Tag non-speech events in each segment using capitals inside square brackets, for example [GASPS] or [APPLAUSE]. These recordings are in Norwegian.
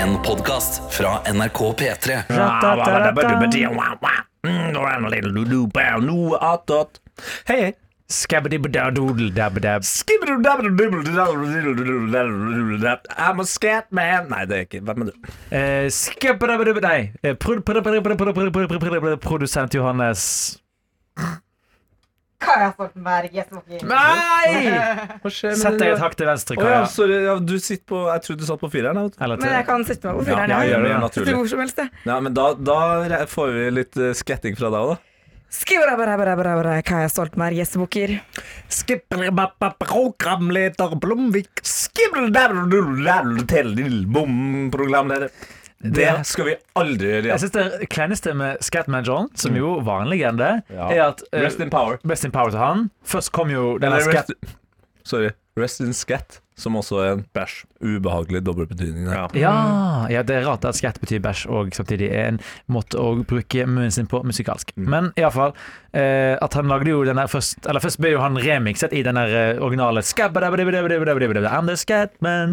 en podkast fra NRK P3. Hei, hei. Skabbedabbedab. I'm a scat man. Nei, det er ikke Hvem er du? Eh, Produsent Johannes. Kaja Stoltenberg. Yes. Nei! Sett deg et hakk til venstre, Kaja. Oh, ja, sorry, ja, du sitter på, jeg trodde du satt på fireren. Men jeg kan sitte meg på fireren. Ja, ja, ja, ja, hvor som helst, ja, men da, da får vi litt uh, skvetting fra deg òg, da. Kaja Stoltenberg, gjestebukker. Programleder Blomvik. Programleder det skal vi aldri gjøre igjen. Jeg synes Det kleineste med Scatman John, som mm. jo var en legende, ja. er at uh, Rest in power. Rest in power til han. Først kom jo denne scat... Sorry. Rest in scat, som også er en bæsj. Ubehagelig dobbeltbetydning. Ja. Ja, ja, det er rart at scat betyr bæsj og samtidig er en måte å bruke munnen sin på musikalsk. Mm. Men iallfall eh, at han lagde jo den der først Eller først ble jo han remikset i den der eh, originale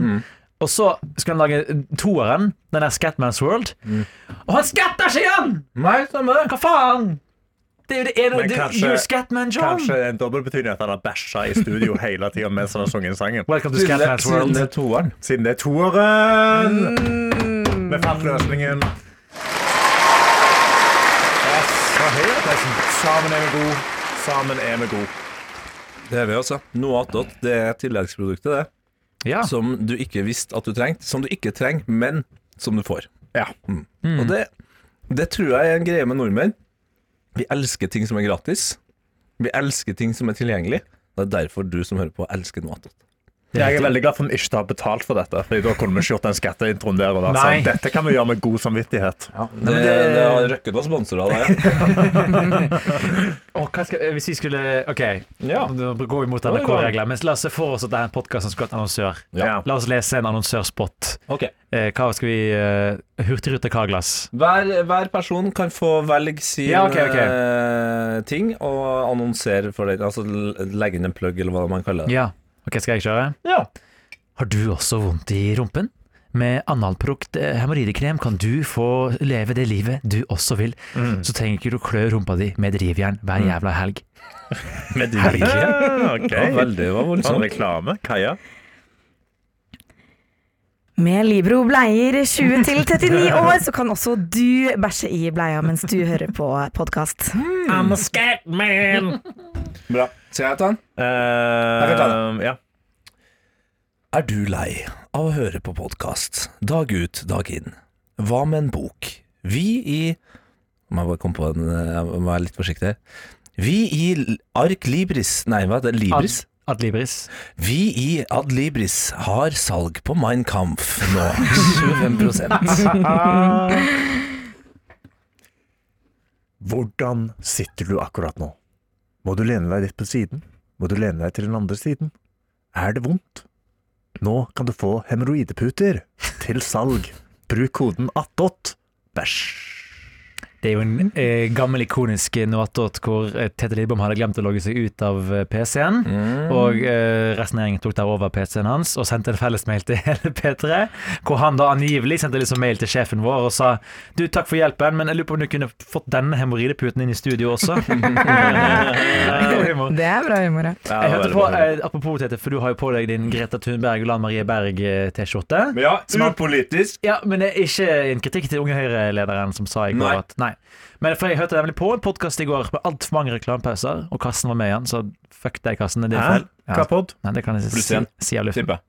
mm. Og så skal han lage toeren, den der Scatman's World. Mm. Og han skatter ikke igjen! Nei, samme. Hva faen? Det er jo det ene det, kanskje, You're Scatman John. Kanskje en dobbeltbetydning at han har bæsja i studio hele tida mens han har sunget sangen. Welcome to Scatman's World. Siden det er toeren. Siden det er toeren. Mm. Vi fant løsningen. Yes. Sammen er vi gode. Sammen er vi gode. Det er vi, altså. Noe attåt. Det er tilleggsproduktet, det. Ja. Som du ikke visste at du trengte. Som du ikke trenger, men som du får. Ja. Mm. Og det, det tror jeg er en greie med nordmenn. Vi elsker ting som er gratis. Vi elsker ting som er tilgjengelig. Det er derfor du som hører på, elsker noe attåt. Jeg er veldig glad for at vi ikke har betalt for dette. Fordi Da kunne vi ikke gjort den skatteintroen der. Og da. Så dette kan vi gjøre med god samvittighet. Det, det, har røkket å sponsere av deg. Hva skal, hvis vi skulle OK, Ja. nå går vi mot. NRK-regler. Men la oss se for oss at det er en podkast som skulle hatt annonsør. Ja. La oss lese en annonsørspot. Okay. Eh, hva skal vi uh, Hurtigrute Carglass. Hver, hver person kan få velge sin Ja, okay, okay. Uh, ting og annonsere for det. Altså legge inn en plugg, eller hva man kaller det. Ja. OK, skal jeg kjøre? Ja. Har du også vondt i rumpen? Med analprokt eh, hemoroidekrem kan du få leve det livet du også vil. Mm. Så trenger ikke du klø rumpa di med drivjern hver jævla helg. [LAUGHS] Med helge. Ok. Det var veldig det voldsomt. reklame. Kaja. Med Libro bleier 20 til 39 [LAUGHS] år, så kan også du bæsje i bleia mens du hører på podkast. I'm a scatman. Bra. Skal jeg ta den? Uh, kan ta ja. Er du lei av å høre på podkast dag ut, dag inn? Hva med en bok? Vi i Må jeg bare komme på en Jeg må være litt forsiktig her. Vi i Ark Libris Nei, hva er det? Libris? Ad Libris. Vi i Ad Libris har salg på Mein Kampf nå. [LAUGHS] 25% [LAUGHS] Hvordan sitter du akkurat nå? Må du lene deg litt på siden? Må du lene deg til den andre siden? Er det vondt? Nå kan du få hemoroideputer til salg. Bruk koden attåt. Bæsj. Det er jo en eh, gammel ikonisk noatot hvor eh, Tete Lidbom hadde glemt å logge seg ut av eh, PC-en. Og eh, resten av gjengen tok der over PC-en hans og sendte en fellesmail til [LAUGHS] hele P3. Hvor han da angivelig sendte liksom mail til sjefen vår og sa Du, takk for hjelpen, men jeg lurer på om du kunne fått denne hemoroideputen inn i studio også. [LAUGHS] Det er bra humor, ja. Jeg hørte på, eh, Apropos Tete, for du har jo på deg din Greta Thunberg og Lan Marie Berg-T-skjorte. Ja, upolitisk. Ja, men det er ikke en kritikk til Unge Høyre-lederen som sa i går Nei. at Nei. Men for jeg hørte nemlig på en podkast i går med altfor mange reklamepauser, og Karsten var med igjen, så fuck deg, Karsten. Det er feil. Hva pod? Nei, det kan jeg si, si av luften. Jeg.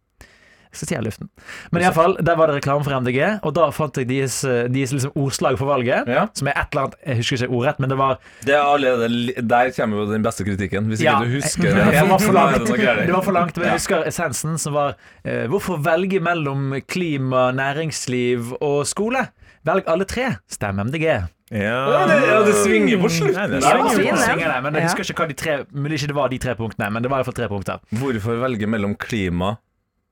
Skal si av luften. Men iallfall, der var det reklame for MDG, og da fant jeg deres, eh, deres liksom ordslag for valget. Ja. Som er et eller annet Jeg husker ikke ordrett, men det var Det er allerede, der kommer jo den beste kritikken. Hvis ikke Ja. du husker [LAUGHS] det det. var for langt. det noe gærent. Det var for langt, men jeg husker essensen, som var eh, Hvorfor velge mellom klima, næringsliv og skole? Velg alle tre. Stem MDG. Ja. Ja, det, ja, det svinger på slutten. Nei, det svinger det fin, jo. den. svinger det, men jeg husker ikke hva de tre Men ikke det var de tre punktene, men det var iallfall tre punkter. Hvorfor velge mellom klima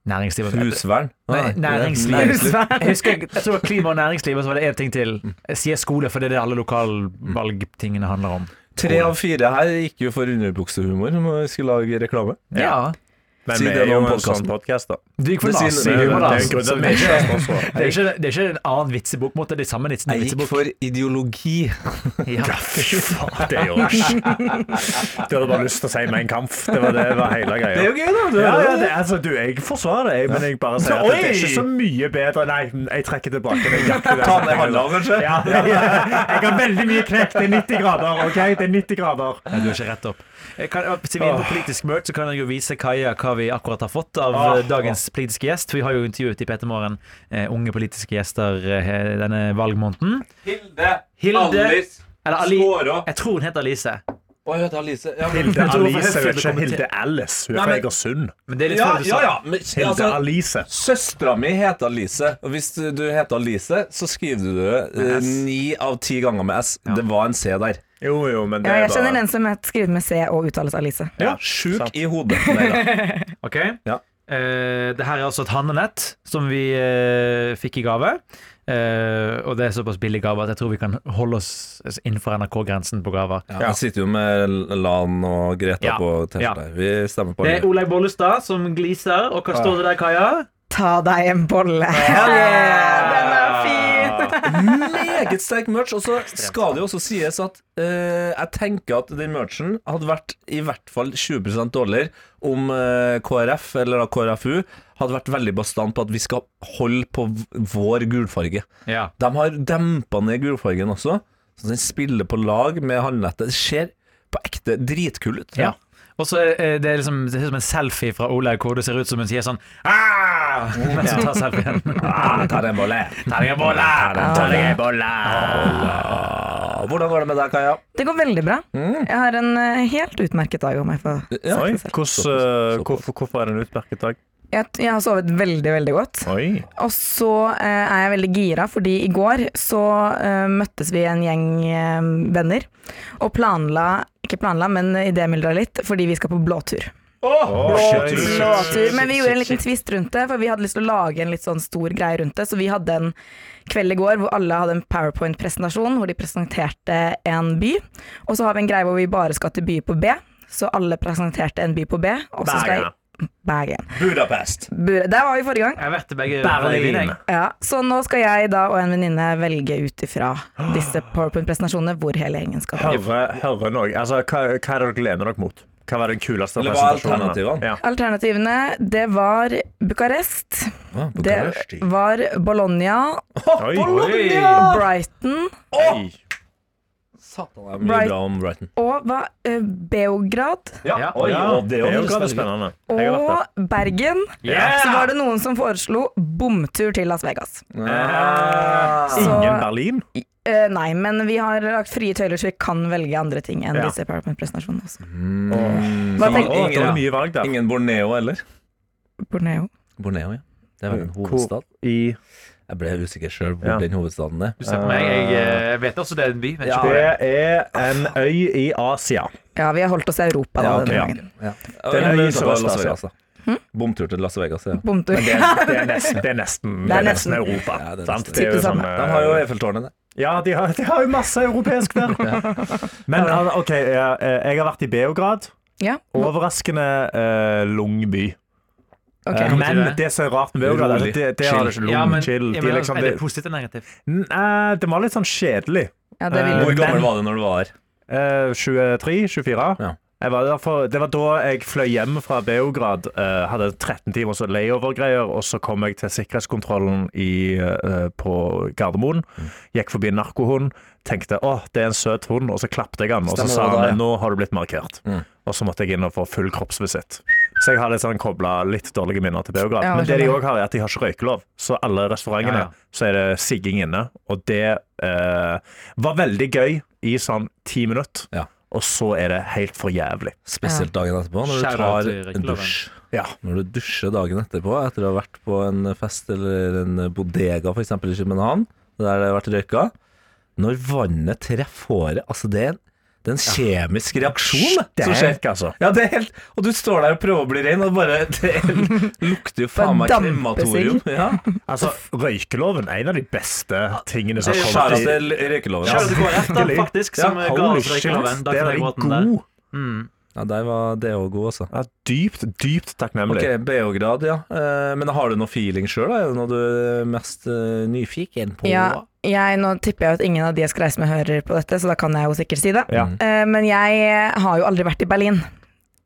Næringsliv husvern? Nei, næringsliv. næringsliv. Jeg husker, jeg tror klima og næringsliv, og så var det én ting til. Jeg sier skole, for det er det alle lokalvalgtingene handler om. Tre av fire her gikk jo for underbuksehumor som skulle lage reklame. Ja. Men Si vi er jo en sånn podkast, da. Du gikk for Det sier- nazi, det er- humor, Det da. er det er ikke er ikke- det er ikke, det er ikke en annen vitsebok, mot. Det er samme vitsen Jeg gikk for ideologi. [LAUGHS] Ja. Fy faen, det er jo Du hadde bare lyst til å si med en kamp. Det var det var hele greia. gøy, da. Ja, ja, det, altså, du, jeg forsvarer det, men jeg bare sier at det er ikke så mye bedre. Nei, jeg trekker tilbake det. der. Ta kanskje? Ja, ja, ja. Jeg har veldig mye knekt. Det er 90 grader, OK? Det er 90 grader. Nei, du er ikke rett opp. Kan, siden vi er på politisk merch, så kan jeg jo vise Kaja hva vi akkurat har fått av eh, dagens politiske gjest. Vi har jo intervjuet i P3 Morgen uh, unge politiske gjester uh, denne valgmåneden. Hilde. Hilde Alice. Skåra. Jeg tror hun heter Alice. Å, jeg heter Alice. Ja, men, Hilde Alice, for jeg vet ikke. om Hilde Alice. Hun er fra Egersund. Er ja, ja, ja. Men, Hilde altså, Alice. Søstera mi heter Alice, og hvis du heter Alice, så skriver du det ni av ti ganger med S. Det var en C der. Jo, jo, men det Ja, jeg kjenner en som het skrevet med C og uttales Alice. Ja, sant. Sjuk i hodet. Nei da. [LAUGHS] Ok? Ja. Eh, det her er altså et handlenett som vi eh, fikk i gave. Eh, og det er såpass billig gave at jeg tror vi kan holde oss innenfor NRK-grensen på gaver. Ja, jeg sitter jo med Lan og Greta Ja. på T-skjorta. Vi stemmer på Det er. Olaug Bollestad som gliser, og hva står det der, Kaja? Ta deg en bolle. Ja, yeah! [LAUGHS] Den er fin! Meget sterk merch. Og så skal det jo også sies at eh, jeg tenker at den merchen hadde vært i hvert fall 20% dårligere om eh, KrF, eller da KrFU, hadde vært veldig bastant på at vi skal holde på vår gulfarge. Ja. De har dempa ned gulfargen også, så den spiller på lag med håndnettet. Det ser på ekte dritkul ut. Ja. Og så er det liksom Det ser ut som en selfie fra Olaug hvor det ser ut som hun sier sånn Aah! Mens hun tar selfien. Ah, ta deg en bolle. Ta deg en bolle! Ta deg en bolle! Ah, Hvordan går det med deg, Kaja? Det går veldig bra. Mm. Jeg har en eh, helt utmerket dag om jeg får Ja. Oi, uh, hvorfor, hvorfor er det en utmerket dag? Jeg, jeg har sovet veldig, veldig godt. Oi. Og så eh, er jeg veldig gira, fordi i går så eh, møttes vi en gjeng eh, venner og planla Ikke planla, men idémyldra litt, fordi vi skal på blåtur. blåtur. Blåtur. Men vi gjorde en liten twist rundt det, for vi hadde lyst til å lage en litt sånn stor greie rundt det. Så vi hadde en kveld i går hvor alle hadde en powerpoint-presentasjon hvor de presenterte en by. Og så har vi en greie hvor vi bare skal til by på B. Så alle presenterte en by på B. Og så skal jeg Bergen. Budapest. Bure- Der var vi forrige gang. Jeg vet det begge Berlin. Ja, så nå skal jeg da og en venninne velge ut ifra [GASPS] disse powerpoint-presentasjonene hvor hele gjengen skal på. Høre, høre noe. Altså, hva, hva er det dere lener dere mot? Hva var den kuleste av er presentasjonen? alternativene? Ja. Alternativene, det var Bucarest, Ah, det var Bologna, Oi. Brighton Oi. Satan, det er mye Bright- bra om Brighton. og hva, eh, Beograd Ja. Oi, Ja, det er jo spennende. spennende. Jeg har vært der. og Bergen. Yeah! Så var det noen som foreslo bomtur til Las Vegas. Så- Ingen Berlin? Eh, nei, men vi har lagt frie tøyler, så vi kan velge andre ting enn Ja. disse powerpoint-presentasjonene også. Mm. Hva Å, tenker det var mye valg der. Ingen Borneo heller? Borneo? Borneo, ja. Det er vel en hovedstad. I Jeg ble usikker sjøl hvor Ja. den hovedstaden er. Du ser på meg, jeg eh, vet også det er en by. Ja. det er. Er en øy i Asia. Ja, vi har holdt oss i Europa da, Ja, okay, denne ja. gangen. Ja. Det er Ja, i Las Sørøst-Asia. Vegas, da. Bomtur til Las Vegas, ja. Bomtur. Men det, det, er nesten, det er nesten, det er nesten Europa. Ja, det er sant? nesten- Det er jo sånn. De har jo Eiffeltårnet, det. Ja, de har, de har jo masse europeisk der. [LAUGHS] Men altså, OK, jeg, jeg har vært i Beograd. Ja. Overraskende eh, lung by. Ok. Eh, Men det? som er rart med Beograd, er at det, det har det ikke Ja, men, chill. ja, De liksom, er det det, positivt eller negativt? Nei, det var litt sånn kjedelig. Ja, det Eh, Hvor gammel var du når du var her? Eh, 23-24. Ja. For, det var da jeg fløy hjem fra Beograd. eh, hadde 13 timers layover-greier, og så kom jeg til sikkerhetskontrollen i, eh, på Gardermoen. Gikk forbi en narkohund. Tenkte å, det er en søt hund, og så klappet jeg han. Og så sa han nå har du blitt markert. Mm. Og så måtte jeg inn og få full kroppsvisitt. Så jeg har litt sånn kobla litt dårlige minner til Beograd. Ja, Men det de òg har, er at de har ikke røykelov. Så alle restaurantene Ja, ja. så er det sigging inne. Og det eh, var veldig gøy i sånn ti minutter. Ja. Og så er det helt for jævlig. Spesielt dagen etterpå, når du tar en dusj. Ja. Når du dusjer dagen etterpå etter å ha vært på en fest eller en bodega f.eks. i København, der det har vært røyka Når vannet treffer håret Altså, det er en, det er en kjemisk reaksjon det, som skjer. Altså. Ja, det er helt Og du står der og prøver å bli ren, og bare [LAUGHS] Det lukter jo faen meg krematorium. Ja. altså røykeloven er en av de beste tingene som har kommet i røykeloven. Kjører til KrF, da, faktisk, som Ja, ga oss røykeloven. det er god. Mm. Ja, der var det òg god, altså. Ja, dypt, dypt takknemlig. Ok, Beograd, ja. Eh, men har du noe feeling sjøl? Er det noe du er mest eh, nyfiken på? Ja, jeg, nå tipper jeg at ingen av de jeg skal reise med hører på dette, så da kan jeg jo sikkert si det. Ja. Eh, men jeg har jo aldri vært i Berlin,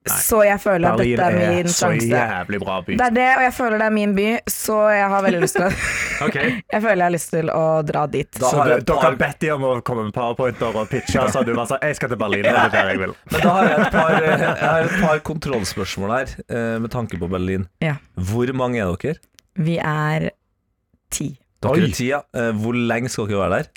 så jeg føler at Berlin dette er min så sjanse. jævlig bra by. Det er det, og jeg føler det er min by, så jeg har veldig lyst til det. [LAUGHS] okay. Jeg føler jeg har lyst til å dra dit. Da Så du, dere har bedt dem om å komme med powerpointer og pitche, så du bare sa 'jeg skal til Berlin', det er der jeg vil. Men da har jeg et par, eh, jeg har et par kontrollspørsmål her, eh, med tanke på Berlin. Ja. Hvor mange er dere? Vi er ti. Dere er ti, ja. Eh, Hvor lenge skal dere være der?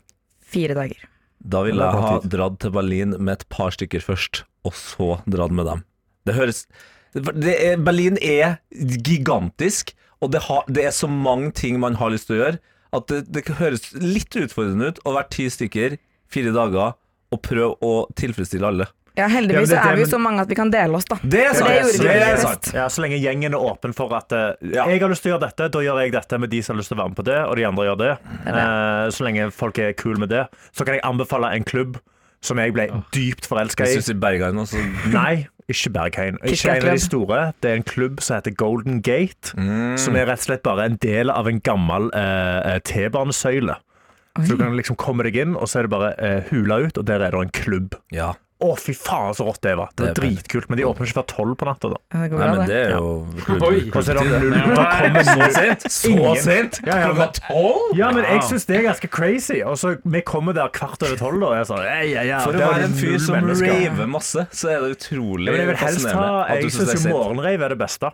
Fire dager. Da vil jeg ha dratt til Berlin med et par stykker først, og så dratt med dem. Det høres det er, Berlin er gigantisk, og det, har, det er så mange ting man har lyst til å gjøre, at det, det høres litt utfordrende ut å være ti stykker, fire dager, og prøve å tilfredsstille alle. Ja, Ja, heldigvis ja, det- er vi jo så mange at vi kan dele oss, da. Det er sant! det det er sant. Ja, Så lenge gjengen er åpen for at uh, Ja. jeg har lyst til å gjøre dette, da gjør jeg dette med de som har lyst til å være med på det, og de andre gjør det. Uh, så lenge folk er cool med det, så kan jeg anbefale en klubb som jeg ble dypt forelska Jeg i. syns i Berghain også Nei, ikke Berghain. Ikke en av de store. Det er en klubb som heter Golden Gate, Mm. som er rett og slett bare en del av en gammel eh, eh, T-banesøyle. Så du kan liksom komme deg inn, og så er det bare eh, hula ut, og der er det en klubb. Ja. Å, fy faen, så rått det var. Det var Det dritkult. Men de åpner ikke før tolv på natta, da. Det går Nei, men det. det er jo Oi. Og så er det det. sent? [LAUGHS] Så sent? Men- tolv? Ja, men jeg syns det er ganske crazy. Og så Vi kommer der kvart over tolv, da. Og jeg sa, ja, ja, ja, For å er være en fyr som raver masse, så er det utrolig Ja, fascinerende Jeg syns jo morgenrave er det beste.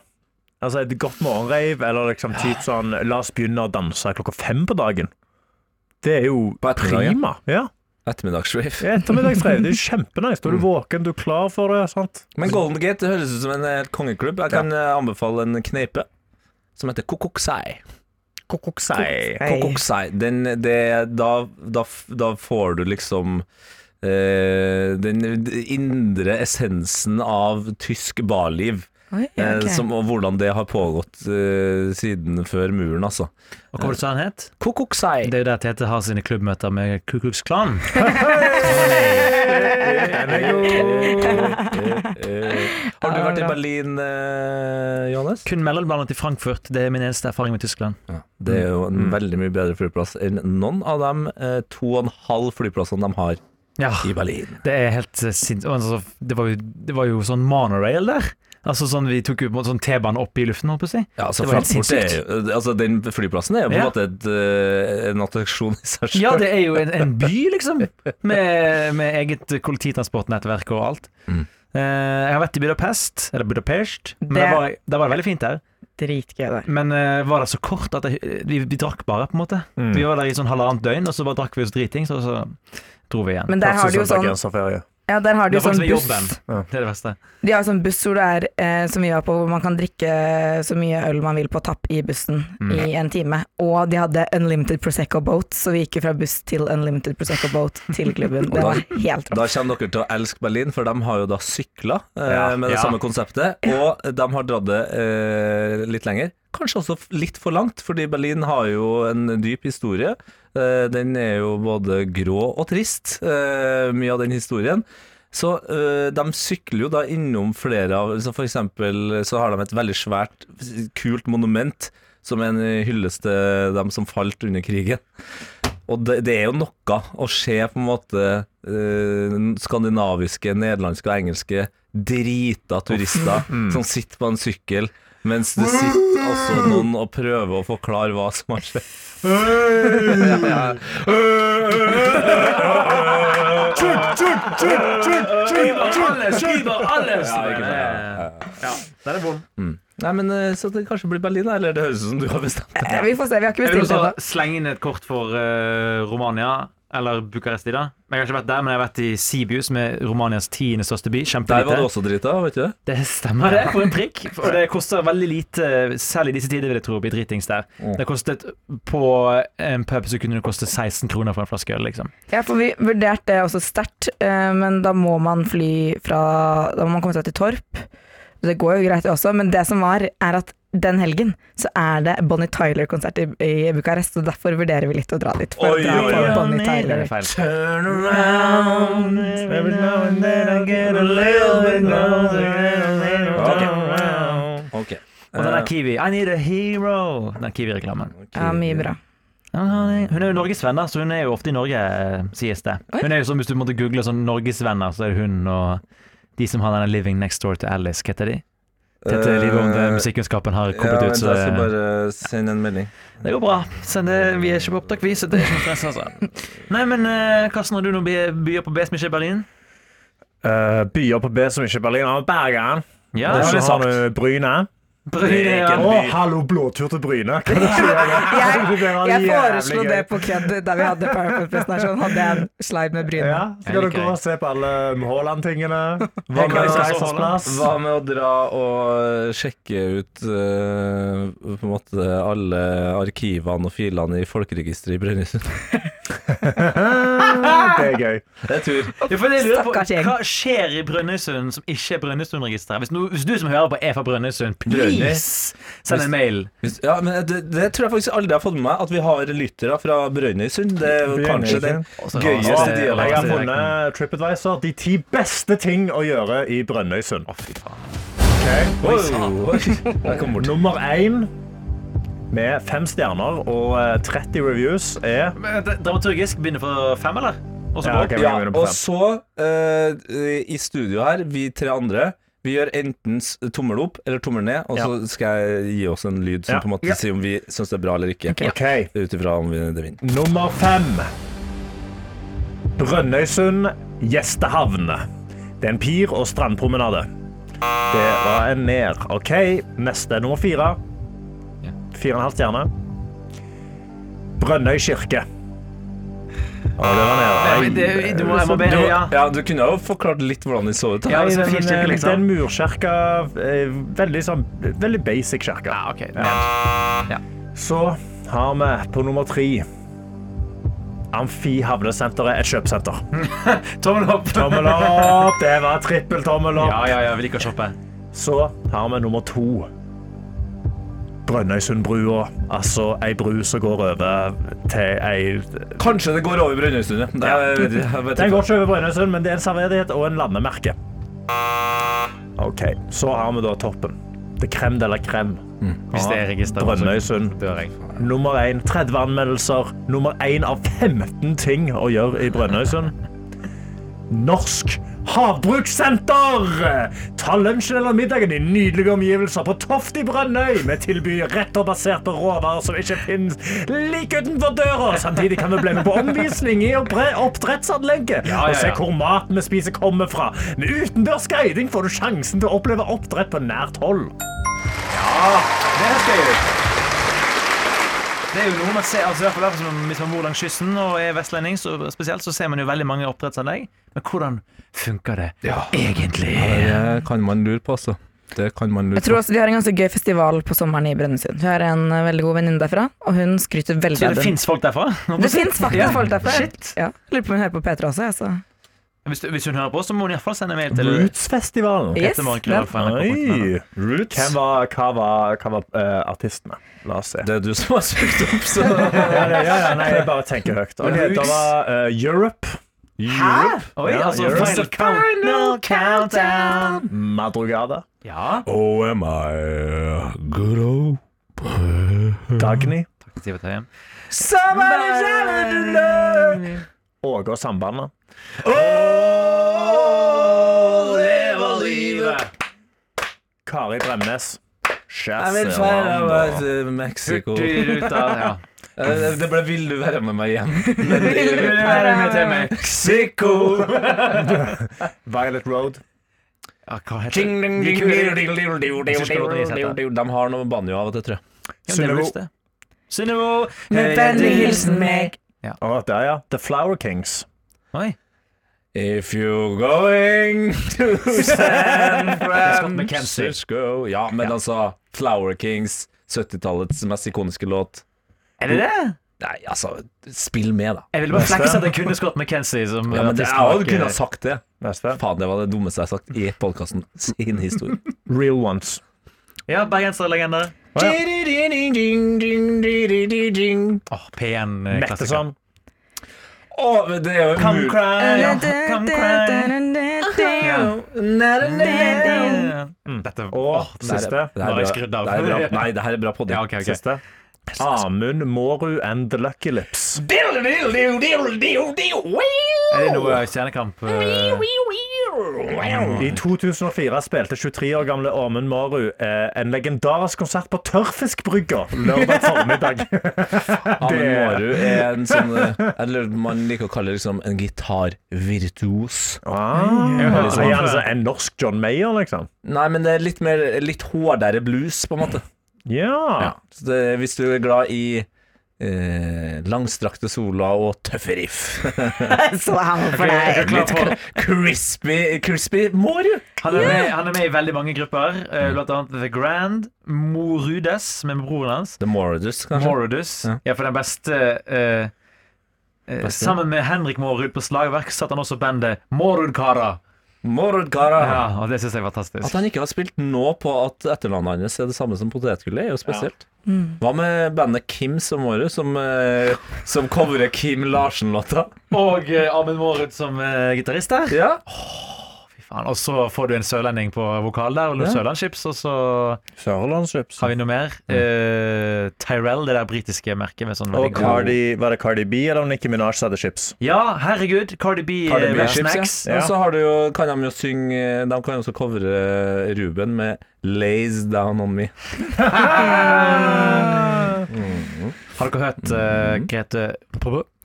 Altså Et godt morgenrave, eller liksom typ sånn La oss begynne å danse klokka fem på dagen. Det er jo prima. Ja, Ettermiddagsrave. [LAUGHS] Ettermiddagsrave. Det er kjempenice. Da er du våken, du er klar for det. sant? Men Golden Gate det høres ut som en helt kongeklubb. Jeg kan ja. anbefale en kneipe som heter Kokoksai. Kokoksei. Hei. Kokoksai. Den, det, da, da, da får du liksom eh, den indre essensen av tysk barliv. Oi, okay. som, og hvordan det har pågått uh, siden før muren, altså. Og hva sa han het? Kukuksai. Det er jo der Tete har sine klubbmøter med Kukuksklan Klan. [LAUGHS] Har du vært i Berlin, uh, Johannes? Kun mellomlandet til Frankfurt. Det er min eneste erfaring med Tyskland. Ja, det er jo en veldig mye bedre flyplass enn noen av de uh, to og en halv flyplassene de har Ja, i Berlin. det er helt sinnssykt. Altså, det, det var jo sånn monorail der. Altså sånn Vi tok jo på en måte sånn T-bane opp i luften, holdt på å si. Ja, altså Det var helt er sinnssykt. altså, Den flyplassen er jo på en Ja. måte et, eh, en attraksjon i seg selv. Ja, det er jo en, en by, [LAUGHS] liksom. Med, med eget kollektivtransportnettverk og alt. Mm. Eh, jeg har vært i Budapest, eller Budapest, men Det- det, var, det var veldig fint der. Dritgøy der. Men uh, var det så kort at jeg, vi, vi drakk bare, på en måte. Mm. Vi var der i sånn halvannet døgn, og så bare drakk vi oss dritings, og så dro vi igjen. Men der har de jo sånn. Ja, der har de det jo sånn buss. jobben. Det er det verste. De har sånn buss hvor det er, eh, som vi var på, hvor man kan drikke så mye øl man vil på tapp i bussen Mm. i en time. Og de hadde unlimited Prosecco boat, så vi gikk jo fra buss til unlimited Prosecco boat til klubben. [LAUGHS] Det var helt rått. Da kommer dere til å elske Berlin, for de har jo da sykla eh, Ja, med det ja. samme konseptet. Og de har dratt det eh, litt lenger. Kanskje også litt for langt, fordi Berlin har jo en dyp historie. Eh, den er jo både grå og trist, eh, mye av den historien. Så eh, de sykler jo da innom flere av så For eksempel så har de et veldig svært, kult monument som er en hyllest til dem som falt under krigen. Og det, det er jo noe å se på en måte eh, skandinaviske, nederlandske og engelske drita turister som sitter på en sykkel, mens det sitter altså noen og prøver å forklare hva som har skjedd. Ja, ja. Ja, den er vond. Nei, men eh, Så det kanskje blir Berlin, da? Eller det høres ut som du har bestemt det. Eh, Vi får se, vi har ikke Jeg vil også slenge inn et kort for uh, Romania, eller Bucuresti, da. Jeg har ikke vært der, men jeg har vært i Sibiu, som er Romanias tiende største by. Der var Kjempelite. du også drita, vet du det? Det stemmer, det. For en prikk. [LAUGHS] Og det koster veldig lite, selv i disse tider, vil jeg tro, å bli dritings der. Det kostet På en pub så kunne det koste 16 kroner for en flaske øl, liksom. Ja, for vi vurderte det også sterkt, eh, men da må man fly fra Da må man komme seg til Torp. Det går jo greit det også, men det som var, er at den helgen så er det Bonnie Tyler-konsert i, i Bucarest, og derfor vurderer vi litt å dra dit. For Oi, å dra oi, på oi. Bonnie Tyler. er. Turn around Every now and then I get a little bit closer Ok Og den er Kiwi. I need a hero. Den Kiwi-reklamen. Ja, mye bra. Hun er jo norgesvenn, så hun er jo ofte i Norge, eh, sies det. Hun er jo sånn, Hvis du måtte google sånn norgesvenner, så er det hun og de som har denne Living Next Door to Alice, hva heter de? Tete om det musikkunnskapen har kommet Ja, ut, så jeg skal bare sende en melding det går bra. Send det, vi er ikke på opptak, vi, så det er ikke noe stress, altså. [LAUGHS] Nei, men eh, Karsten, har du noen by- byer på B som ikke er Berlin? Uh, byer på B som ikke er Berlin. Bergen. Ja, det så er har sant. du Bryne. Bryne, ja. Å, hallo, blåtur til Bryne. Kan du si det? [LAUGHS] Jeg, Det jeg foreslo det på kødd da vi hadde PowerPoint-presentasjon. Hadde jeg en slide med Bryne. Ja, så kan du gå og se på alle Haaland-tingene. Hva med, hva med å dra og sjekke ut uh, på en måte alle arkivene og filene i folkeregisteret i Brønnøysund? [LAUGHS] [LAUGHS] Det er gøy. Det er tur. Ja, lurer på, Stakkars gjeng. Hva skjer i Brønnøysund som ikke er Brønnøysundregisteret? Hvis, hvis du som hører på er fra Brønnøysund, please send en mail. Hvis- Ja, men det, det tror jeg faktisk aldri har fått med meg, at vi har lyttere fra Brønnøysund. Det er jo kanskje den gøyeste Og Jeg har funnet TripAdvisor. De ti beste ting å gjøre i Brønnøysund. Oi, oi. Jeg kom bort. Nummer én med fem stjerner og eh, 30 reviews er Men, det- Dramaturgisk begynner fra fem, eller? Og så Ja, okay, Ja, og så, uh, i studio her, vi tre andre Vi gjør enten tommel opp eller tommel ned, og så skal jeg gi oss en lyd som Ja. på en måte Ja. sier om vi syns det er bra eller ikke. OK. Ut ifra om vi det vinner. Nummer fem. Brønnøysund gjestehavn. Det er en pir- og strandpromenade. Det var en ned. OK, neste. Nummer fire. Fire og en halv stjerne. Brønnøy kirke. Å, det var nede. Nei, det- du må- jeg må be- ja. ja, du kunne jo forklart litt hvordan de så ut. Ja, Nei, så men, fin kirke, eh, liksom. Det en murkirke. eh, Veldig, sånn, veldig basic kirke. Ja, ok. ned. Så har vi på nummer tre Amfi havnesenteret, et kjøpesenter. [LAUGHS] Tommel opp. Tommel opp! Det var trippeltommel opp. Ja, ja, ja, vi liker å shoppe. Så har vi nummer to. Brønnøysundbrua. Altså ei bru som går over til ei Kanskje det går over Brønnøysund, ja. Er-. Den går ikke over Brønnøysund, men det er en serverdighet og en landemerke. OK, så har vi da toppen. Det krem de la Mm. Hvis det er register. Brønnøysund. Nummer én 30 anmeldelser. Nummer én av 15 ting å gjøre i Brønnøysund. Norsk havbrukssenter! Ta lunsjen eller middagen i nydelige omgivelser på Toft i Brønnøy. Vi tilbyr retter basert på råvarer som ikke finnes like utenfor døra. Samtidig kan vi bli med på omvisning i oppdrettsanlegget Ja, ja, og se hvor maten vi spiser kommer fra. Med utendørs guiding får du sjansen til å oppleve oppdrett på nært hold. Det er gøy. Det er jo noe man ser, altså i hvert fall derfor som Hvis man bor langs kysten og er vestlending, så spesielt, så ser man jo veldig mange oppdrettsanlegg. Men hvordan funker det egentlig? Det kan man lure på, altså. Det kan man lure Jeg tror på. også Vi har en ganske gøy festival på sommeren i Brønnøysund. Vi har en eh, veldig god venninne derfra, og hun skryter veldig av den. Så det fins folk derfra? Det fins faktisk Ja. folk derfra. Shit. Ja. Lurer på om hun hører på P3 også. Altså. Hvis, hvis hun hører på, så må hun iallfall sende mail til Rootsfestivalen. Yes. Oi! Hvem var, hva var, hva var uh, artistene? La oss se. Det er du som har søkt opp, så Ja, ja, ja, ja, nei, jeg bare tenker høyt. Da. Roots. det var uh, Europe. Hæ? Oi, Ja, altså Europe. final, count, final countdown. Madrugada. Ja. Oh, am I good old Dagny. Takk, Sivert Høyem. Åge og Sambandet. Leve livet! Kari Bremnes. Jeg vil feire Mexico. Hurtigruta, ja. Det ble 'Vil du være med meg hjem'? [LAUGHS] Vil du være med til Mexico? [LAUGHS] Violet Road. Ja, hva heter det? De har noe banjo av og til, tror jeg. Synnøve. Med vennlig hilsen meg. Å, der, ja. The Flower Kings. Oi. If you're going to [LAUGHS] San Francisco Ja, men altså Flower Kings, 70-tallets mest ikoniske låt. Er det det? Nei, altså, spill med, da. Jeg ville bare flekse at jeg kunne Scott McKenzie som Ja, men det, artist jeg bak, kunne eh, ha sagt det. Faen, det var det dummeste jeg har sagt i podkasten sin historie. [LAUGHS] Real Ones. Ja, bergenserlegender. Oh, ja. Åh, P1-klassiker. Metteson. Å, det er jo Come cry, ja. come cry. Dette Og åh, siste. Det her er bra. Nei, det her er bra podi. Ja, okay, okay. Siste. Amund Mårud and The Lucky Lips. Er det noe Stjernekamp? eh, I 2004 spilte 23 år gamle Amund Mårud eh, en legendarisk konsert på Tørrfiskbrygga lørdag formiddag. [LAUGHS] Amund Mårud er en sånn eh, [LAUGHS] Eller man liker å kalle det liksom en gitarvirtuos. Ah, Ja. er en norsk John Mayer, liksom? Nei, men det er litt mer Litt hårdere blues, på en måte. Ja. Så det, hvis du er glad i eh, langstrakte sola og tøffe riff [LAUGHS] Så han for deg. Litt crispy, crispy Moru. Han er, med, han er med i veldig mange grupper, eh, blant annet The Grand, Morudes med broren hans. The Morudes, kanskje? Morudes. Ja. Ja, for den beste eh, eh, Beste? Sammen med Henrik Morud på slagverk satt han også bandet Mårudkara. Morud Kara. Ja, og det syns jeg er At han ikke har spilt nå på at etternavnet hans er det samme som potetgullet, er jo spesielt. Hva med bandet Kim som Mårud, som, eh, som coverer Kim Larsen-låta? Og eh, Amund Mårud som eh, gitarist der. Ja. Fy faen. Og så får du en sørlending på vokal der, og noen Ja. sørlandschips, og så Sørlandschips. har vi noe mer. Eh, Tyrell, det der britiske merket med sånn Og Cardi, var det Cardi B eller Nicki Minaj som hadde chips? Ja, herregud. Cardi B, Cardi eh, B med Chips, snacks. ja. Og så har du jo, kan de jo synge De kan jo også covre Ruben med 'Lays Down On Me'. [LAUGHS] Har dere hørt uh, Grete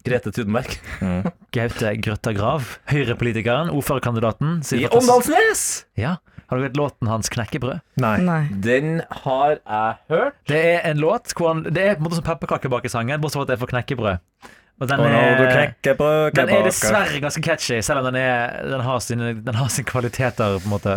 Grete Thunberg. [LAUGHS] Gaute Grøtta Grav? Høyrepolitikeren, ordførerkandidaten. I Åndalsnes! Ja. Har du hørt låten hans 'Knekkebrød'? Nei. Nei. Den har jeg hørt. Det er en låt hvor han, Det er på en måte som pepperkake bak i sangen, bortsett fra at det er for knekkebrød. Og den er, den er dessverre ganske catchy, selv om den, er, den, har, sine, den har sine kvaliteter, på en måte.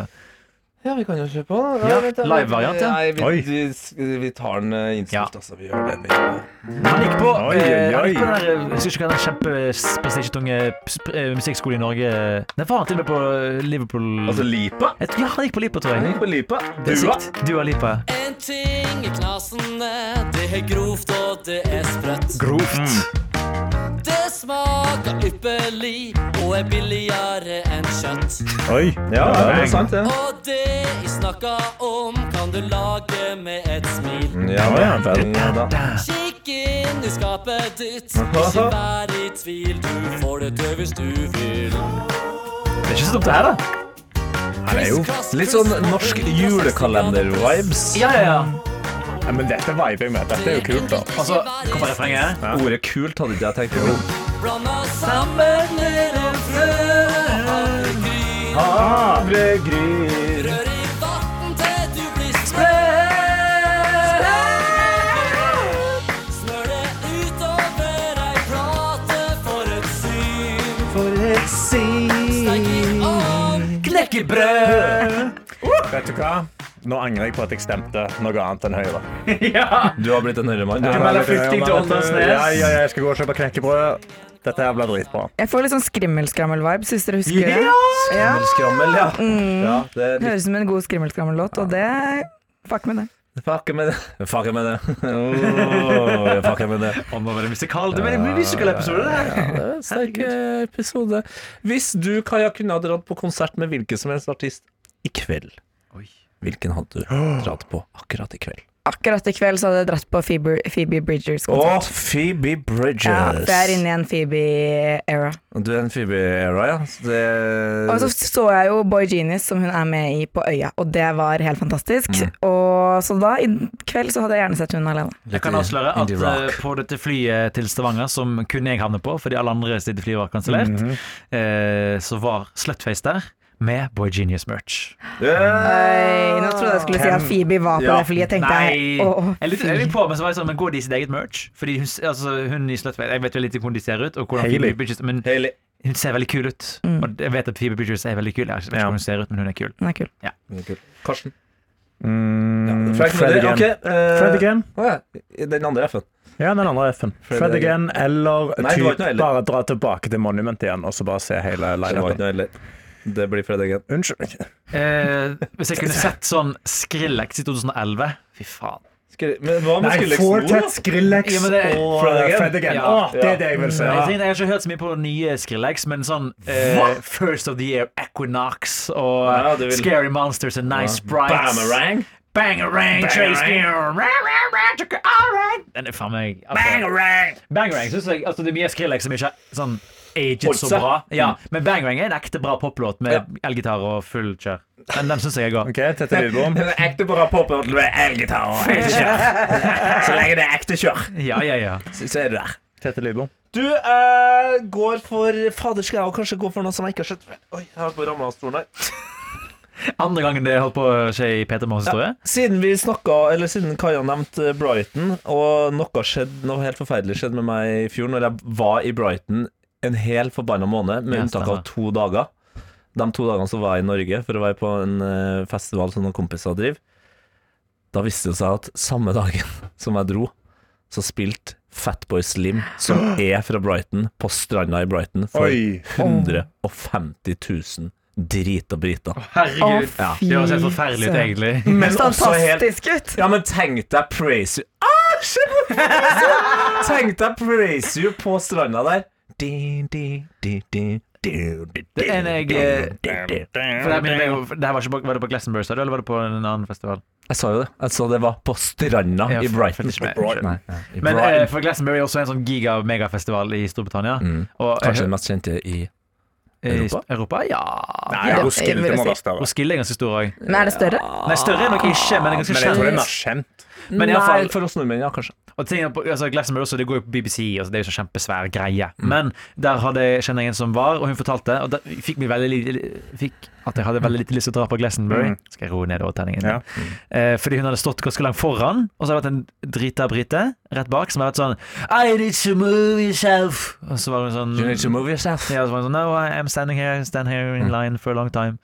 Ja, vi kan jo kjøre på. Ja, vent da. live-variant, ja. Nei, vi, Oi. vi, vi tar den eh, innspilt, Ja. altså. Vi gjør det. Vi. Han gikk på, Oi, eh, oi, gikk på den der, jeg husker ikke hva den kjempeprestisjetunge sp- eh, musikkskole i Norge Den var han til og med på Liverpool Altså Lipa. Et- Ja, han gikk på Lipa, tror Han jeg. gikk på Lipa. Det er Dua. sykt. Dua Lipa. En ting i knasene, det er grovt og det er sprøtt. Grovt. Smaker ypperlig og er billigere enn kjøtt. Oi. Ja, det er sant, det. Og det jeg snakker om, kan du lage med et smil. Ja, Ja, ja, vel. ja da. Kikk inn i skapet ditt, ikke vær i tvil, du får det til hvis du vil. Det er ikke så dumt, det her, da. Her er jo Litt sånn norsk julekalender-vibes. Ja, ja, ja. ja, Men dette viber jeg med. Dette er jo kult, da. Altså, Hva var refrenget. Ordet kult hadde ikke jeg tenkt på. Blanda sammen med og frø havregryn. Havregryn. Rør i vann til du blir sprø. Smør det utover ei plate for et syn. For et Steik i ovn. Knekkebrød! Vet du hva? Nå angrer jeg på at jeg stemte noe annet enn Høyre. [LAUGHS] ja. Du har blitt en høyre mann. melder flytting til Åndalsnes. Ja, ja, ja, jeg skal gå og kjøpe knekkebrød. Dette her blir dritbra. Jeg får litt sånn skrimmelskrammel-vibes, hvis dere husker det. Ja. Skrimmelskrammel, ja. Mm. ja det litt høres ut som en god skrimmelskrammel-låt, og det Fuck med det. Fuck med det. Fuck med det. [LAUGHS] Oh, fuck med det. Om å være det musikal. Det var en musical-episode, det her. Ja, er sterk episode. Hvis du, Kaja, kunne ha dratt på konsert med hvilken som helst artist i kveld, hvilken hadde du dratt på akkurat i kveld? Akkurat i kveld så hadde jeg dratt på Phoebe, Phoebe Bridgers-konsert. Phoebe Bridgers. Ja, for jeg er inne i en Phoebe-era. Du er en Phoebe-era, ja. Det... Og så så jeg jo Boy Genius, som hun er med i på Øya, og det var helt fantastisk. Mm. Og så da, i kveld, så hadde jeg gjerne sett hun alene. Jeg kan avsløre at eh, på dette flyet til Stavanger, som kun jeg havner på fordi alle andre sitt fly var kansellert, eh, så var Slutface der med Boy Genius merch. Oi, nå trodde jeg skulle si at Phoebe var på Ja. det flyet, tenkte Nei. jeg. Åh, Jeg lurte jeg på, men så var jeg sånn, men går de i sitt eget merch? Fordi hun, altså, hun i Slutface Jeg vet jo litt hvordan de ser ut, og hvordan Hailey. Phoebe Bridges Men Hailey. hun ser veldig kul ut. Mm. Og jeg vet at Phoebe Bridges er veldig kul. Jeg vet ikke Ja. hvordan hun ser ut, men hun er kul. Hun er kul. Karsten. Mm, Frank Fred again. Okay, uh, Fred again. Oh, ja. Den andre F-en. Ja, den andre F-en. Fred Fred again. again, eller Nei, typ bare dra tilbake til Monument igjen og så bare se hele Det Det blir fredagen. Unnskyld. Eh, hvis jeg kunne sett sånn Skrillex i 2011 Fy faen. Men hva med Nei, Skrillex Fortet, nå? Skrillex Ja, det og Fred again. Fred again. Ja. Ah, det er det jeg vil se. Jeg, jeg har ikke hørt så mye på nye Skrillex, men sånn eh, First of the Year Equinox og Ja, vil- Scary Monsters and Nice Sprites. Boomerang. Bangarang, Bangarang. Den er faen meg altså, Bangarang! Bangarang synes jeg altså, Det er mye Skrillex som ikke er sånn aged så bra. Ja, men Bang er [LAUGHS] en ekte bra poplåt med elgitar og full kjør. Den, den syns jeg er god. Ok, Tette Lidbom. Ekte bra poplåt med elgitar og kjør. Så lenge det er ekte kjør, Ja, ja, ja. så er du der. Tette Lidbom. Du eh, går for Fader, skal jeg kanskje gå for noe som jeg ikke har sett? Oi, jeg har på ramla av stolen her. [LAUGHS] Andre gangen det holdt på å skje i Peter Mohs historie. Siden vi snakka, eller siden Kaja nevnte Brighton, og noe skjedde, noe helt forferdelig skjedde med meg i fjor når jeg var i Brighton en hel forbanna måned, med unntak av to dager. De to dagene så var jeg i Norge for å være på en eh, festival som noen kompiser driver. Da viste det seg at samme dagen [LAUGHS] som jeg dro, så spilte Fatboy Slim, som er fra Brighton, på stranda i Brighton for Oi. 150 000 drita briter. Herregud. Å, Det høres helt forferdelig ut, egentlig. Men Fantastisk ut! Ja, men tenk deg Praise You ah! Tenk deg Praise You på stranda der. Det ene jeg eh, di, di. For det, minner meg om- det her var, ikke på, var det på Glastonbury, sa du, eller var det på en annen festival? Jeg sa jo det. Jeg sa det var på stranda Ja, i Brighton. for- for- Nei, ja, i Men Brighton. eh, for Glastonbury er også en sånn giga-megafestival i Storbritannia. mm. Og Kanskje den mest kjente i i Europa? Europa? Ja. Nei, Ja, Roskilde jeg vil må si. være større. Roskilde er ganske stor òg. Men er det større? Nei, større er nok ikke, men det er ganske Men jeg tror det er kjent. mer kjent. Men i alle fall- Nei, for oss nordmenn, ja, kanskje. Og ting, på, altså Glastonbury også, det går jo på BBC, altså det er jo så kjempesvær greie. Mm. Men der hadde jeg kjenner jeg en som var, og hun fortalte Og da fikk meg veldig Fikk at jeg hadde veldig lite lyst til å dra på Glastonbury. Mm. Skal jeg roe ned overtenningen? Ja. Eh, fordi hun hadde stått ganske langt foran, og så hadde det vært en drita brite rett bak som hadde vært sånn I need to move yourself. Og så var hun sånn You need to move yourself. ja, så var hun sånn No, I am standing here, stand here in line for a long time.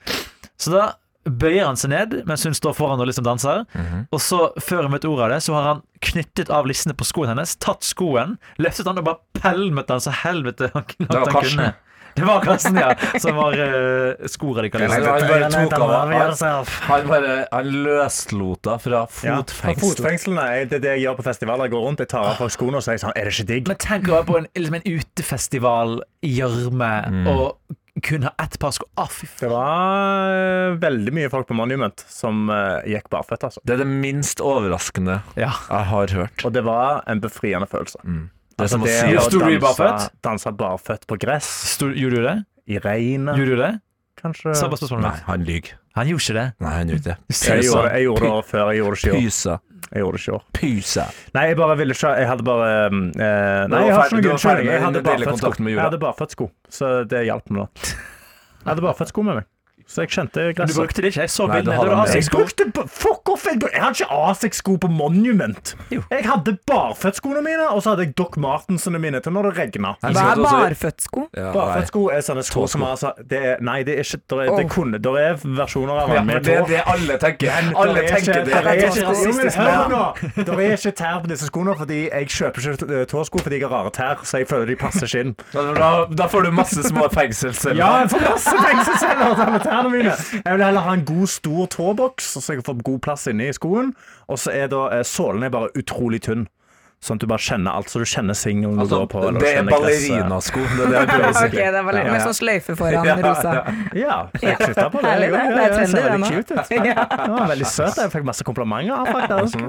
Så da bøyer han seg ned mens hun står foran og liksom danser. Mhm. Og så, før hun vet ordet av det, så har han knyttet av lissene på skoen hennes, tatt skoen, løftet han og bare pælmet han så helvete han, Det var han kunne. [LAUGHS] Det var Karsten, ja. Som var uh, skoradikalisert. Han bare tok av han, han bare Han løslota fra Ja, fra fotfengsel. fotfengslene er det, det jeg gjør på festivaler. Jeg går rundt, jeg tar av folk skoene og sier sånn Er det ikke digg? Men tenk å være på en, liksom en utefestival i gjørme Mm. og kun ha ett par sko. Ah, fy faen. Det var eh, veldig mye folk på Monument som eh, gikk barføtt, altså. Det er det minst overraskende Ja. jeg har hørt. Og det var en befriende følelse. Mm. Det er Altså, som å det si å Sto du i danse, barføtt? danse barføtt på gress, Stor, gjorde du det? i regnet, Gjorde du det? kanskje. Samme spørsmål. Nei, han lyver. Han gjorde ikke det. Nei, han gjorde det. Jeg gjorde, jeg gjorde det før, jeg gjorde det ikke i år. Pysa. Jeg gjorde det ikke i år. Pysa. Nei, jeg bare ville ikke Jeg hadde bare eh, Nei, jeg har ikke noen unnskyldning. Jeg hadde bare født sko. så det hjalp meg nå. Jeg hadde bare født sko med meg, [LAUGHS] så jeg kjente Men du brukte det ikke. Jeg så Nei, bildene. du hadde Da har med. Jeg jeg sko. brukte Fuck off! Jeg, jeg hadde ikke Asics-sko på Monument. Jo. Jeg hadde barføttskoene mine, og så hadde jeg Doc Martensene mine til når det regna. Hva er barføttsko? Ja. Barføttsko er sånne sko som altså det er, Nei, det er ikke Det, er, det kunne, Det er versjoner av Ja, den men det er det alle tenker. Alle er tenker det. det. er ikke rasistisk. Hør nå! Det er ikke tær på disse skoene, fordi jeg kjøper ikke eh, tåsko fordi jeg har rare tær, så jeg føler de passer ikke inn. Da, da får du masse små fengselsceller. Ja, jeg får masse fengselsceller tærne mine. Jeg vil heller ha en god, stor tåboks, så jeg får god plass inni skoen. Og så er da eh, sålen er bare utrolig tynn, sånn at du bare kjenner alt. Så du kjenner singelen du Altså, går på. eller det er ballerinasko. Det er det jeg prøver å [LAUGHS] si. Ok, det var litt Ja, med sånn sløyfe foran Ja, rosa. Ja, jeg knytta på det. [LAUGHS] Herlig, det. Det er trendy, det nå. [LAUGHS] Ja. Det var veldig søt. Jeg fikk masse komplimenter av faktisk.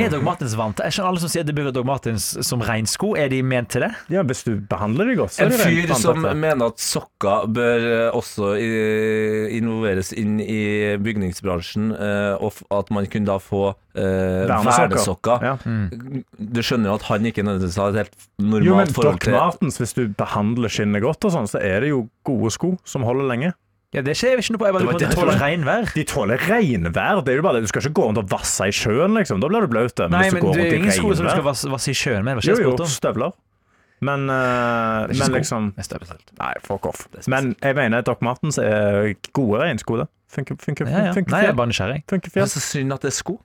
Er Dog Martens vant? Jeg skjønner alle som sier at de bruker Dog Martens som regnsko. Er de ment til det? Ja, hvis du behandler dem godt, så En er det fyr som mener at sokker bør eh, også involveres inn i bygningsbransjen, eh, og at man kunne da få eh, vernesokker. Ja. Du skjønner jo at han ikke nødvendigvis har et helt normalt Jo, men forhold Doc Martens, hvis du behandler skinnet godt og sånn, så er det jo gode sko som holder lenge. Ja, Det skjer ikke noe på. Jeg bare de tåler regnvær. De tåler regnvær. Det er jo bare det. Du skal ikke gå rundt og vasse i sjøen, liksom. Da blir du blaut. Men Nei, hvis du men går det er ingen sko som du skal vasse, vasse i sjøen med. Jo, jo, støvler. Men, ikke men liksom. Nei, fuck off. Men jeg mener Doc Martens er gode regnsko. Funker, funker, Nei, jeg er bare nysgjerrig. funker Det er fint. så synd at det er sko.